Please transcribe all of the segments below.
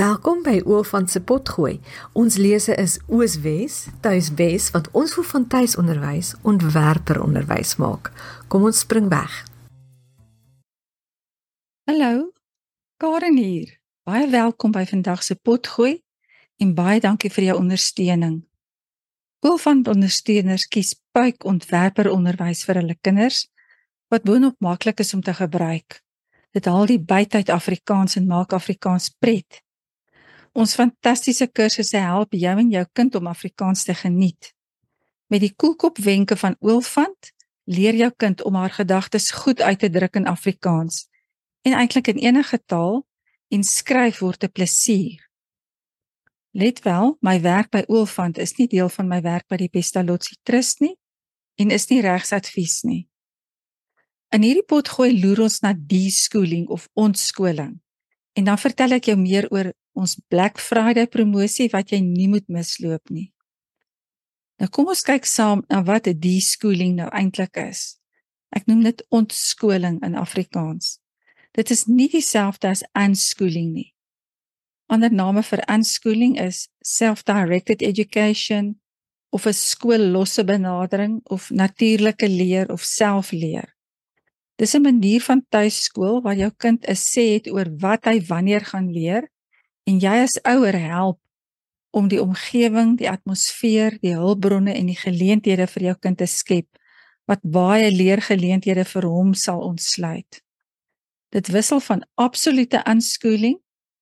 Welkom by Oofant se potgooi. Ons lese is Ooswes, Tuiswes wat ons voor van tuisonderwys ontwerper onderwys maak. Kom ons spring weg. Hallo. Karen hier. Baie welkom by vandag se potgooi en baie dankie vir jou ondersteuning. Oofant ondersteuners kies puik ontwerper onderwys vir hulle kinders wat boonop maklik is om te gebruik. Dit haal die bytyd Afrikaans en maak Afrikaans pret. Ons fantastiese kursusse help jou en jou kind om Afrikaans te geniet. Met die koelkop wenke van Oulfant leer jou kind om haar gedagtes goed uit te druk in Afrikaans en eintlik in enige taal en skryf word 'n plesier. Let wel, my werk by Oulfant is nie deel van my werk by die Pestalozzi Trust nie en is nie regsadvies nie. In hierdie pot gooi loer ons na die schooling of ontskoling. En dan vertel ek jou meer oor ons Black Friday promosie wat jy nie moet misloop nie. Nou kom ons kyk saam na wat 'n de-schooling nou eintlik is. Ek noem dit ontskoling in Afrikaans. Dit is nie dieselfde as unschooling nie. Ander name vir unschooling is self-directed education of 'n skoollosse benadering of natuurlike leer of selfleer. Dis 'n manier van tuiskool waar jou kind 'n sê het oor wat hy wanneer gaan leer en jy as ouer help om die omgewing, die atmosfeer, die hulpbronne en die geleenthede vir jou kind te skep wat baie leergeleenthede vir hom sal ontsluit. Dit wissel van absolute unschooling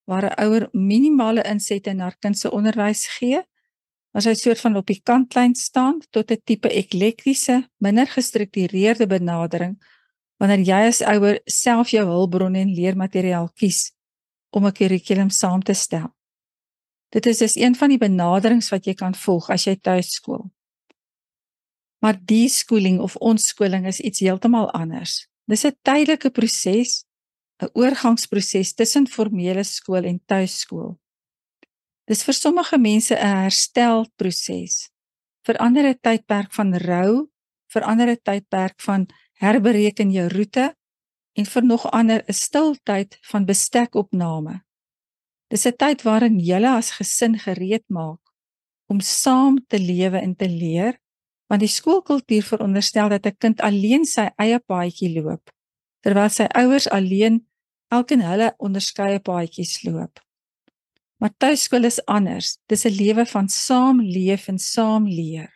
waar 'n ouer minimale insette in haar kind se onderwys gee, as hy soort van op die kantlyn staan tot 'n tipe eklektiese, minder gestruktureerde benadering wanneer jy as ouer self jou hulpbronne en leermateriaal kies om 'n kurrikulum saam te stel. Dit is dus een van die benaderings wat jy kan volg as jy tuiskool. Maar die skooling of ontskoling is iets heeltemal anders. Dis 'n tydelike proses, 'n oorgangsproses tussen formele skool en tuiskool. Dis vir sommige mense 'n herstelproses. Vir ander 'n tydperk van rou, vir ander 'n tydperk van herbereken jou roete en vir nog ander 'n stil tyd van bestekopname. Dis 'n tyd waarin julle as gesin gereed maak om saam te lewe en te leer, want die skoolkultuur veronderstel dat 'n kind alleen sy eie paadjie loop, terwyl sy ouers alleen elkeen hulle onderskeie paadjies loop. Maar tuiskool is anders. Dis 'n lewe van saam leef en saam leer.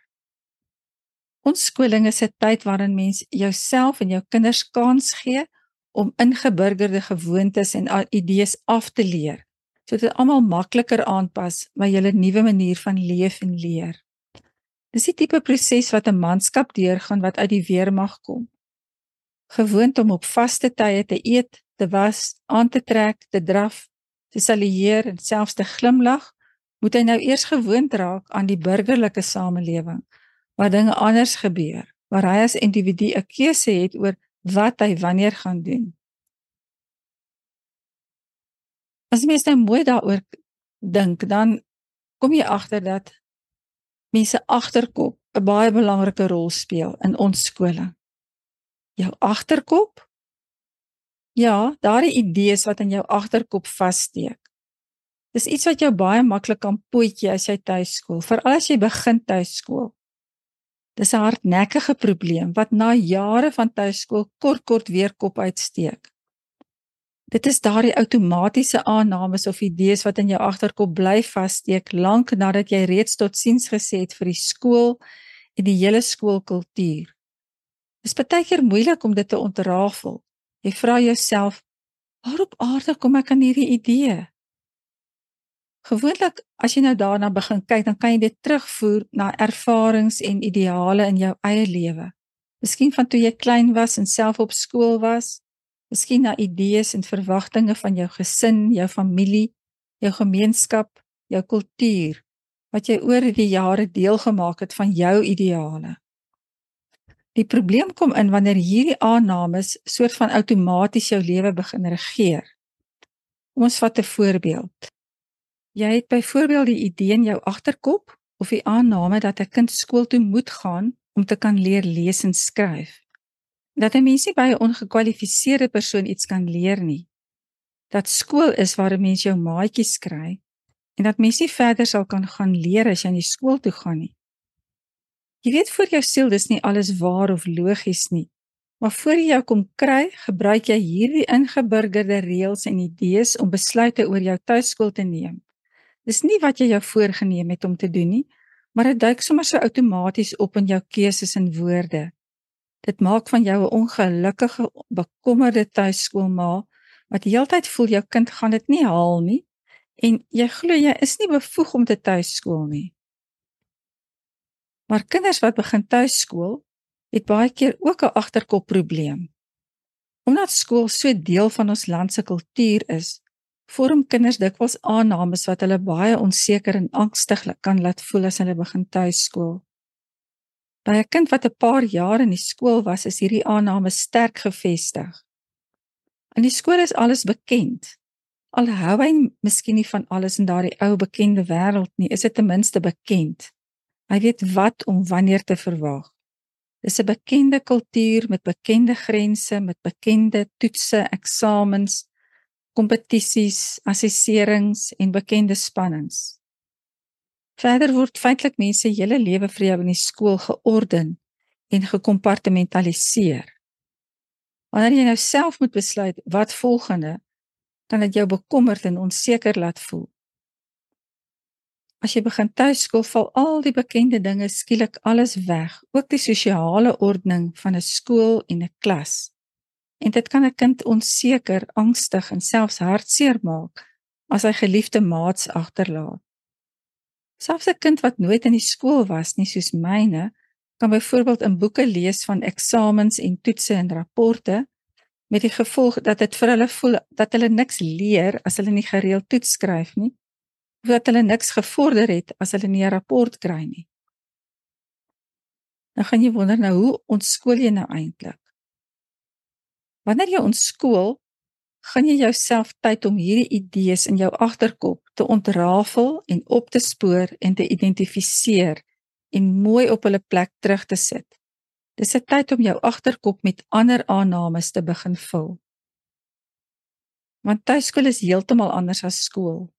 Ons skooling is 'n tyd waarin mens jouself en jou kinders kans gee om ingeburgerde gewoontes en idees af te leer sodat dit almal makliker aanpas by julle nuwe manier van leef en leer. Dis die tipe proses wat 'n manskap deurgaan wat uit die weermag kom. Gewoond om op vaste tye te eet, te was, aan te trek, te draf, te salueer en selfs te glimlag, moet hy nou eers gewoond raak aan die burgerlike samelewing waar dinge anders gebeur, waar hy as individu 'n keuse het oor wat hy wanneer gaan doen. As mens nou mooi daaroor dink, dan kom jy agter dat mense agterkop 'n baie belangrike rol speel in ons skole. Jou agterkop? Ja, daardie idees wat in jou agterkop vassteek. Dis iets wat jou baie maklik kan pootjie as jy tuiskool, veral as jy begin tuiskool. Dis 'n hardnekkige probleem wat na jare van tuiskool kort kort weer kop uitsteek. Dit is daardie outomatiese aannames of idees wat in jou agterkop bly vassteek lank nadat jy reeds totsiens gesê het vir die skool en die hele skoolkultuur. Dit is baie keer moeilik om dit te ontrafel. Jy vra jouself, waarop aarde kom ek aan hierdie idee? Gewoonlik as jy nou daarna begin kyk, dan kan jy dit terugvoer na ervarings en ideale in jou eie lewe. Miskien van toe jy klein was en self op skool was, miskien na idees en verwagtinge van jou gesin, jou familie, jou gemeenskap, jou kultuur wat jy oor die jare deel gemaak het van jou ideale. Die probleem kom in wanneer hierdie aannames soort van outomaties jou lewe begin regeer. Kom ons vat 'n voorbeeld. Jy het byvoorbeeld die idee in jou agterkop of die aanname dat 'n kind skool toe moet gaan om te kan leer lees en skryf. Dat 'n mens nie by 'n ongekwalifiseerde persoon iets kan leer nie. dat skool is waar 'n mens jou maatjies kry en dat mens nie verder sal kan gaan leer as jy nie skool toe gaan nie. Jy weet vir jou siel dis nie alles waar of logies nie. Maar voor jy jou kom kry, gebruik jy hierdie ingeburgerde reëls en idees om besluite oor jou tuiskool te neem. Dis nie wat jy jou voorgenem het om te doen nie, maar dit duik sommer so outomaties op in jou keuses en woorde. Dit maak van jou 'n ongelukkige, bekommerde tuiskoolma wat heeltyd voel jou kind gaan dit nie haal nie en jy glo jy is nie bevoeg om te tuiskool nie. Maar kinders wat begin tuiskool, het baie keer ook 'n agterkop probleem. Omdat skool so deel van ons land se kultuur is, vorm kinders dikwels aannames wat hulle baie onseker en angstig kan laat voel as hulle begin tuiskool. By 'n kind wat 'n paar jaar in die skool was, is hierdie aanname sterk gevestig. In die skool is alles bekend. Al hou hy miskien nie van alles in daardie ou bekende wêreld nie, is dit ten minste bekend. Hy weet wat om wanneer te verwag. Dis 'n bekende kultuur met bekende grense, met bekende toetse, eksamens, kompetisies, assesserings en bekende spannings. Verder word feitelik mense hele lewe vir jou in die skool georden en gekompartmentaliseer. Wanneer jy nou self moet besluit wat volgende, kan dit jou bekommerd en onseker laat voel. As jy begin tuiskool, val al die bekende dinge skielik alles weg, ook die sosiale ordening van 'n skool en 'n klas en dit kan 'n kind onseker, angstig en selfs hartseer maak as hy geliefde maats agterlaat. Selfs 'n kind wat nooit in die skool was nie soos myne, kan byvoorbeeld in boeke lees van eksamens en toetse en rapporte met die gevolg dat dit vir hulle voel dat hulle niks leer as hulle nie gereeld toets skryf nie of dat hulle niks gevorder het as hulle nie 'n rapport kry nie. Nou gaan jy wonder nou hoe ontskool jy nou eintlik? Wanneer jy ontskool, gaan jy jouself tyd om hierdie idees in jou agterkop te ontrafel en op te spoor en te identifiseer en mooi op hulle plek terug te sit. Dis 'n tyd om jou agterkop met ander aannames te begin vul. Want tuiskool is heeltemal anders as skool.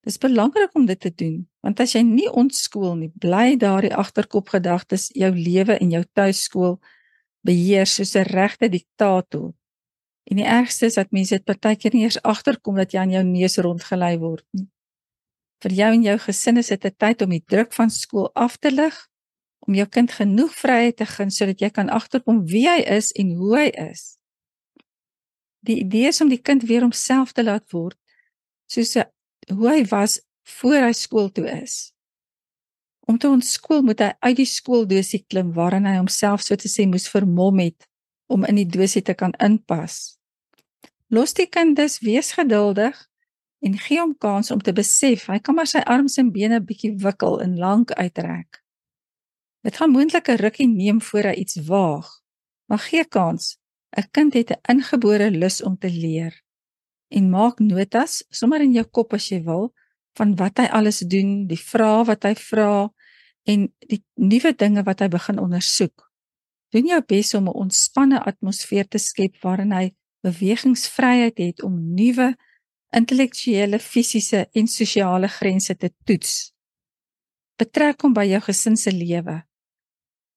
Dis belangrik om dit te doen, want as jy nie ontskool nie, bly daardie agterkopgedagtes jou lewe en jou tuiskool beheer soos 'n regte diktator. En die ergste is dat mense dit partykeer nie eers agterkom dat jy aan jou neus rondgelei word nie. Vir jou en jou gesin is dit 'n tyd om die druk van skool af te lig, om jou kind genoeg vryheid te gun sodat jy kan agterkom wie hy is en hoe hy is. Die idee is om die kind weer homself te laat word soos hoe hy was voor hy skool toe is. Om te ontskool moet hy uit die skooldosie klim waarin hy homself so te sê moes vermom het om in die dosie te kan inpas. Los die kind dus wees geduldig en gee hom kans om te besef hy kan maar sy arms en bene bietjie wikkel en lank uitrek. Dit gaan moontlik 'n rukkie neem voor hy iets waag, maar gee kans. 'n Kind het 'n ingebore lus om te leer. En maak notas sommer in jou kop as jy wil van wat hy alles doen, die vrae wat hy vra en die nuwe dinge wat hy begin ondersoek. Doen jou bes om 'n ontspanne atmosfeer te skep waarin hy bewegingsvryheid het om nuwe intellektuele, fisiese en sosiale grense te toets. Betrek hom by jou gesin se lewe.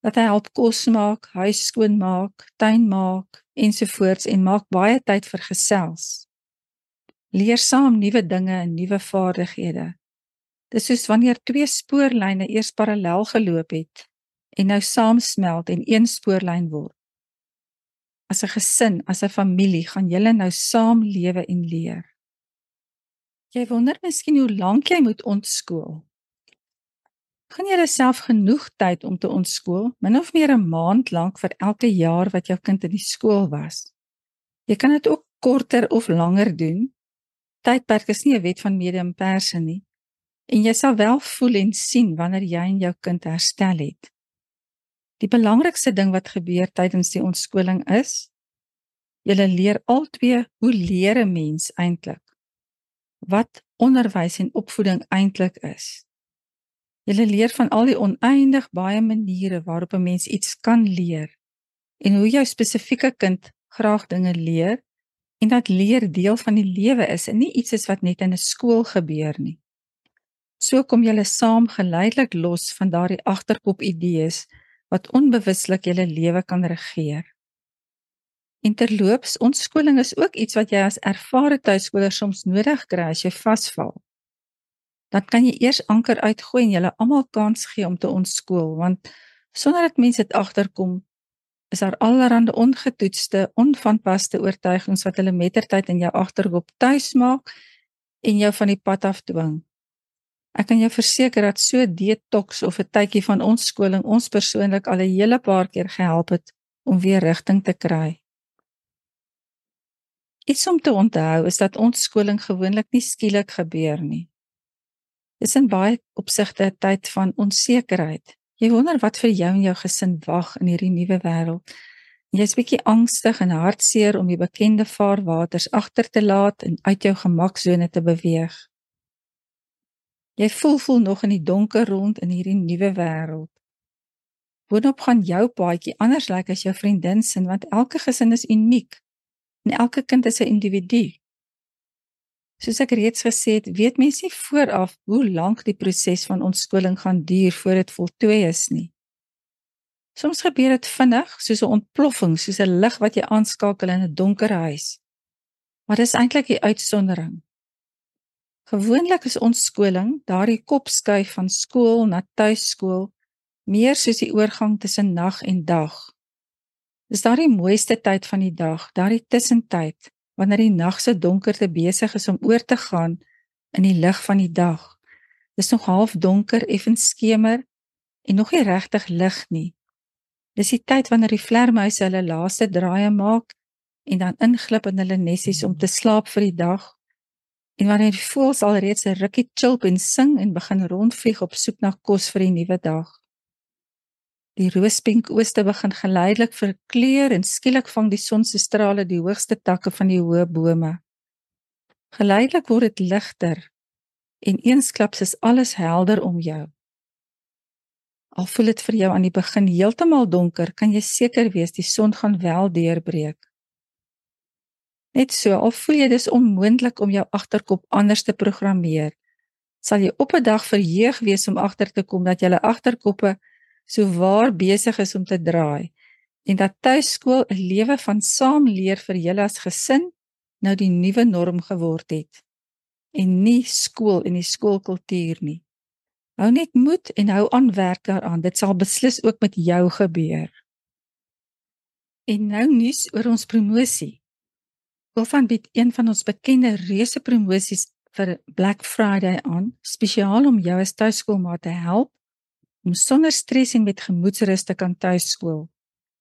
Dat hy help kos maak, huis skoon maak, tuin maak ensovoorts en maak baie tyd vir gesels. Leer saam nuwe dinge en nuwe vaardighede. Dis soos wanneer twee spoorlyne eers parallel geloop het en nou saamsmelt en een spoorlyn word. As 'n gesin, as 'n familie, gaan julle nou saam lewe en leer. Jy wonder miskien hoe lank jy moet ontskool. Gaan jy jouself genoeg tyd om te ontskool, min of meer 'n maand lank vir elke jaar wat jou kind in die skool was. Jy kan dit ook korter of langer doen. Tydperk is nie 'n wet van medium perse nie en jy sal wel voel en sien wanneer jy en jou kind herstel het. Die belangrikste ding wat gebeur tydens die ontskoling is jy leer altwee hoe leer 'n mens eintlik? Wat onderwys en opvoeding eintlik is. Jy leer van al die oneindig baie maniere waarop 'n mens iets kan leer en hoe jou spesifieke kind graag dinge leer En dat leer deel van die lewe is en nie iets is wat net in 'n skool gebeur nie. So kom julle saam geleidelik los van daardie agterkop idees wat onbewuslik julle lewe kan regeer. Interloops, ons skoling is ook iets wat jy as ervare tuiskoler soms nodig kry as jy vasval. Dan kan jy eers anker uitgooi en julle almal kans gee om te ontskool want sonder dat mense dit agterkom is daar allerlei ongetoetste, onvanpaste oortuigings wat hulle mettertyd in jou agterkop tuis maak en jou van die pad af dwing. Ek kan jou verseker dat so detox of 'n tydjie van ons skoling ons persoonlik al 'n hele paar keer gehelp het om weer rigting te kry. Iets om te onthou is dat ons skoling gewoonlik nie skielik gebeur nie. Dis in baie opsigte 'n tyd van onsekerheid. Jy wonder wat vir jou en jou gesin wag in hierdie nuwe wêreld. Jy's bietjie angstig en hartseer om die bekende vaarwaters agter te laat en uit jou gemaksone te beweeg. Jy voel voel nog in die donker rond in hierdie nuwe wêreld. Boonop gaan jou paadjie anders lyk like as jou vriendin se want elke gesin is uniek en elke kind is 'n individu. Soos ek reeds gesê het, weet mense nie vooraf hoe lank die proses van ontskoling gaan duur voor dit voltooi is nie. Soms gebeur dit vinnig, soos 'n ontploffing, soos 'n lig wat jy aanskakel in 'n donker huis. Maar dis eintlik die uitsondering. Gewoonlik is ontskoling daardie kopskuif van skool na tuiskool meer soos die oorgang tussen nag en dag. Dis daardie mooiste tyd van die dag, daardie tussentyd wanneer die nag se donkerte besig is om oor te gaan in die lig van die dag. Dis nog half donker, effens skemer en nog nie regtig lig nie. Dis die tyd wanneer die vlermuise hulle laaste draaie maak en dan inglip in hulle nessies om te slaap vir die dag. En wanneer die voëls alreeds 'n rukkie chilp en sing en begin rondvlieg op soek na kos vir die nuwe dag. Die roospink ooste begin geleidelik verkleur en skielik vang die son se strale die hoogste takke van die hoë bome. Geleidelik word dit ligter en eensklaps is alles helder om jou. Al voel dit vir jou aan die begin heeltemal donker, kan jy seker wees die son gaan wel deurbreek. Net so, al voel jy dis onmoontlik om jou agterkop anders te programmeer, sal jy op 'n dag verheug wees om agter te kom dat jy agterkoppe so waar besig is om te draai en dat tuiskool 'n lewe van saamleer vir julle as gesin nou die nuwe norm geword het en nie skool en die skoolkultuur nie. Hou net moed en hou aan werk daaraan. Dit sal beslis ook met jou gebeur. En nou nuus oor ons promosie. Wilfan bied een van ons bekende reuse promosies vir Black Friday aan, spesiaal om jou as tuiskoolmaat te help om sonder stres en met gemoedsrus te kan tuiskool.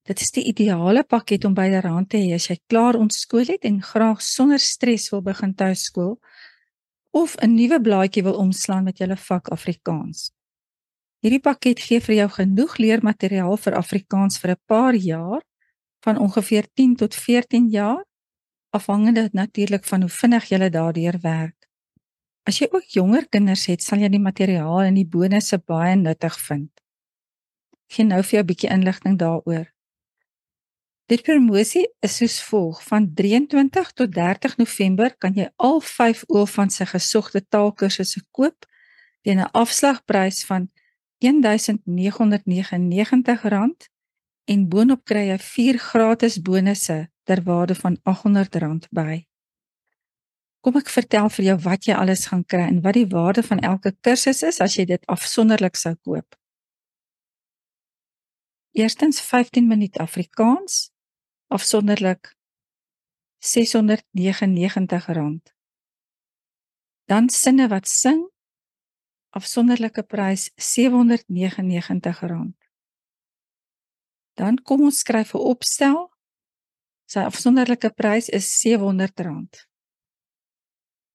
Dit is die ideale pakket om byderhand te hê as jy klaar ontskool het en graag sonder stres wil begin tuiskool of 'n nuwe blaadjie wil omslaan met jou vak Afrikaans. Hierdie pakket gee vir jou genoeg leermateriaal vir Afrikaans vir 'n paar jaar van ongeveer 10 tot 14 jaar afhangende natuurlik van hoe vinnig jy daardeur werk. As jy ook jonger kinders het, sal jy die materiaal en die bonusse baie nuttig vind. Ek gee nou vir jou 'n bietjie inligting daaroor. Dit promosie is soos volg: van 23 tot 30 November kan jy al 5 Olfant se gesogte taalkursusse koop teen 'n afslagprys van R1999 en boonop kry jy 4 gratis bonusse ter waarde van R800 by. Kom ek vertel vir jou wat jy alles gaan kry en wat die waarde van elke kursus is as jy dit afsonderlik sou koop. Eerstens 15 minuut Afrikaans afsonderlik R699. Dan sinne wat sing afsonderlike prys R799. Dan kom ons skryf 'n opstel. Sy afsonderlike prys is R700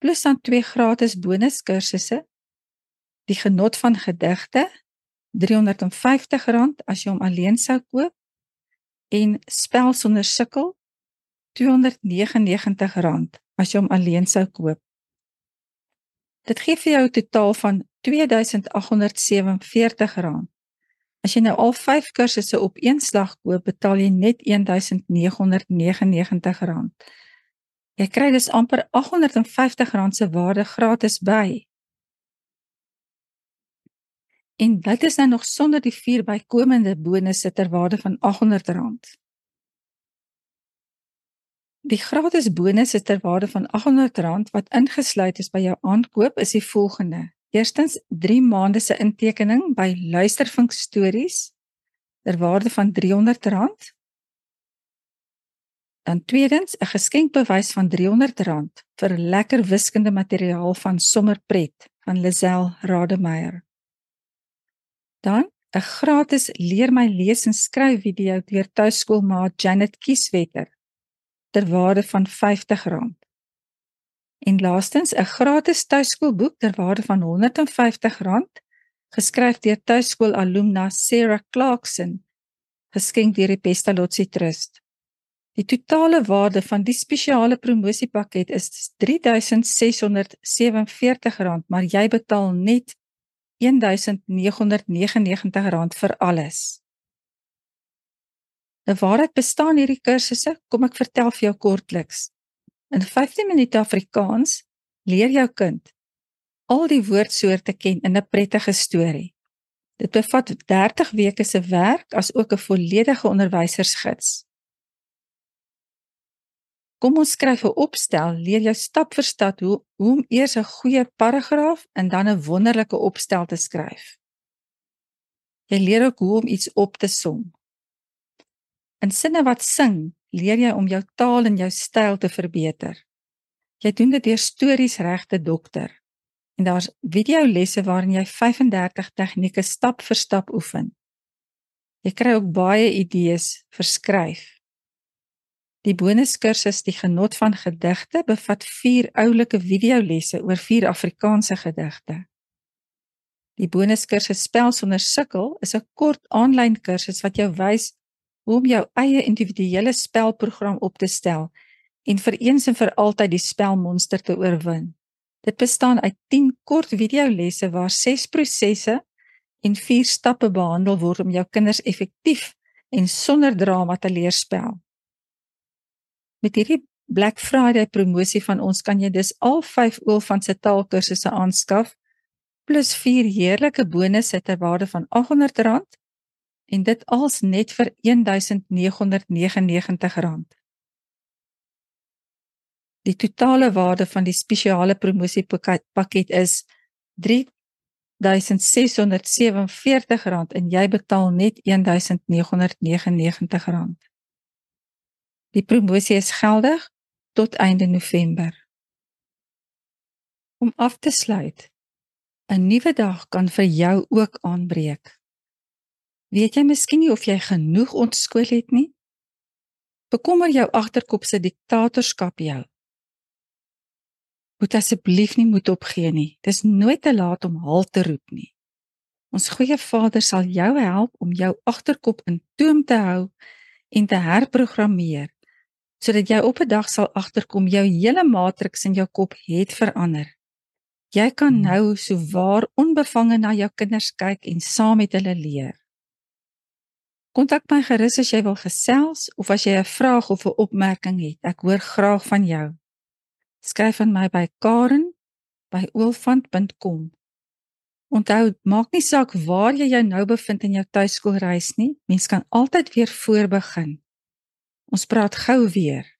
plus dan twee gratis bonuskursusse. Die genot van gedigte R350 as jy hom alleen sou koop en spel sonder sukkel R299 as jy hom alleen sou koop. Dit gee vir jou 'n totaal van R2847. As jy nou al 5 kursusse op een slag koop, betaal jy net R1999. Jy kry dus amper R850 se waarde gratis by. En dit is nou nog sonder die vier bykomende bonusse ter waarde van R800. Die gratis bonusse ter waarde van R800 wat ingesluit is by jou aankoop is die volgende. Eerstens 3 maande se intekening by Luistervink Stories ter waarde van R300. Dan tweedens 'n geskenkbewys van R300 vir lekker wiskunde materiaal van Sommerpret van Lisel Rademeier. Dan 'n gratis leer my lees en skryf video deur tuiskoolmaat Janet Kieswetter ter waarde van R50. En laastens 'n gratis tuiskoolboek ter waarde van R150 geskryf deur tuiskool alumna Sarah Clarkson geskenk deur die Pestalozzi Trust. Die totale waarde van die spesiale promosiepakket is R3647, maar jy betaal net R1999 vir alles. Nou waaruit bestaan hierdie kursusse? Kom ek vertel vir jou kortliks. In 15 minute Afrikaans leer jou kind al die woordsoorte ken in 'n prettige storie. Dit bevat 30 weke se werk as ook 'n volledige onderwysersgids. Kom ons skryf 'n opstel, leer jou stap vir stap hoe hoe om eers 'n goeie paragraaf en dan 'n wonderlike opstel te skryf. Jy leer ook hoe om iets op te som. In sinne wat sing, leer jy om jou taal en jou styl te verbeter. Jy doen dit deur stories reg te dokter. En daar's videolesse waarin jy 35 tegnieke stap vir stap oefen. Jy kry ook baie idees vir skryf. Die bonuskursus Die genot van gedigte bevat 4 oulike videolesse oor 4 Afrikaanse gedigte. Die bonuskursus Spel sonder sukkel is 'n kort aanlyn kursus wat jou wys hoe om jou eie individuele spelprogram op te stel en vir eens en vir altyd die spelmonster te oorwin. Dit bestaan uit 10 kort videolesse waar 6 prosesse en 4 stappe behandel word om jou kinders effektief en sonder drama te leer spel. Met hierdie Black Friday promosie van ons kan jy dus al 5 ool van se taalkursusse aanskaf plus 4 heerlike bonusse ter waarde van R800 en dit als net vir R1999. Die totale waarde van die spesiale promosiepakket is R3647 en jy betaal net R1999. Die promosie is geldig tot einde November. Om af te sluit, 'n nuwe dag kan vir jou ook aanbreek. Weet jy miskien nie of jy genoeg ontskool het nie? Bekommer jou agterkop se diktatorskap jou. Moet asseblief nie moed opgee nie. Dis nooit te laat om halt te roep nie. Ons goeie Vader sal jou help om jou agterkop in toom te hou en te herprogrammeer sodat jy op 'n dag sal agterkom jou hele matriks in jou kop het verander. Jy kan nou so waar onbevange na jou kinders kyk en saam met hulle leer. Kontak my gerus as jy wil gesels of as jy 'n vraag of 'n opmerking het. Ek hoor graag van jou. Skryf aan my by karen@oolfant.com. Onthou, maak nie saak waar jy jou nou bevind in jou tuiskoolreis nie. Mens kan altyd weer voorbegin. Ons praat gou weer.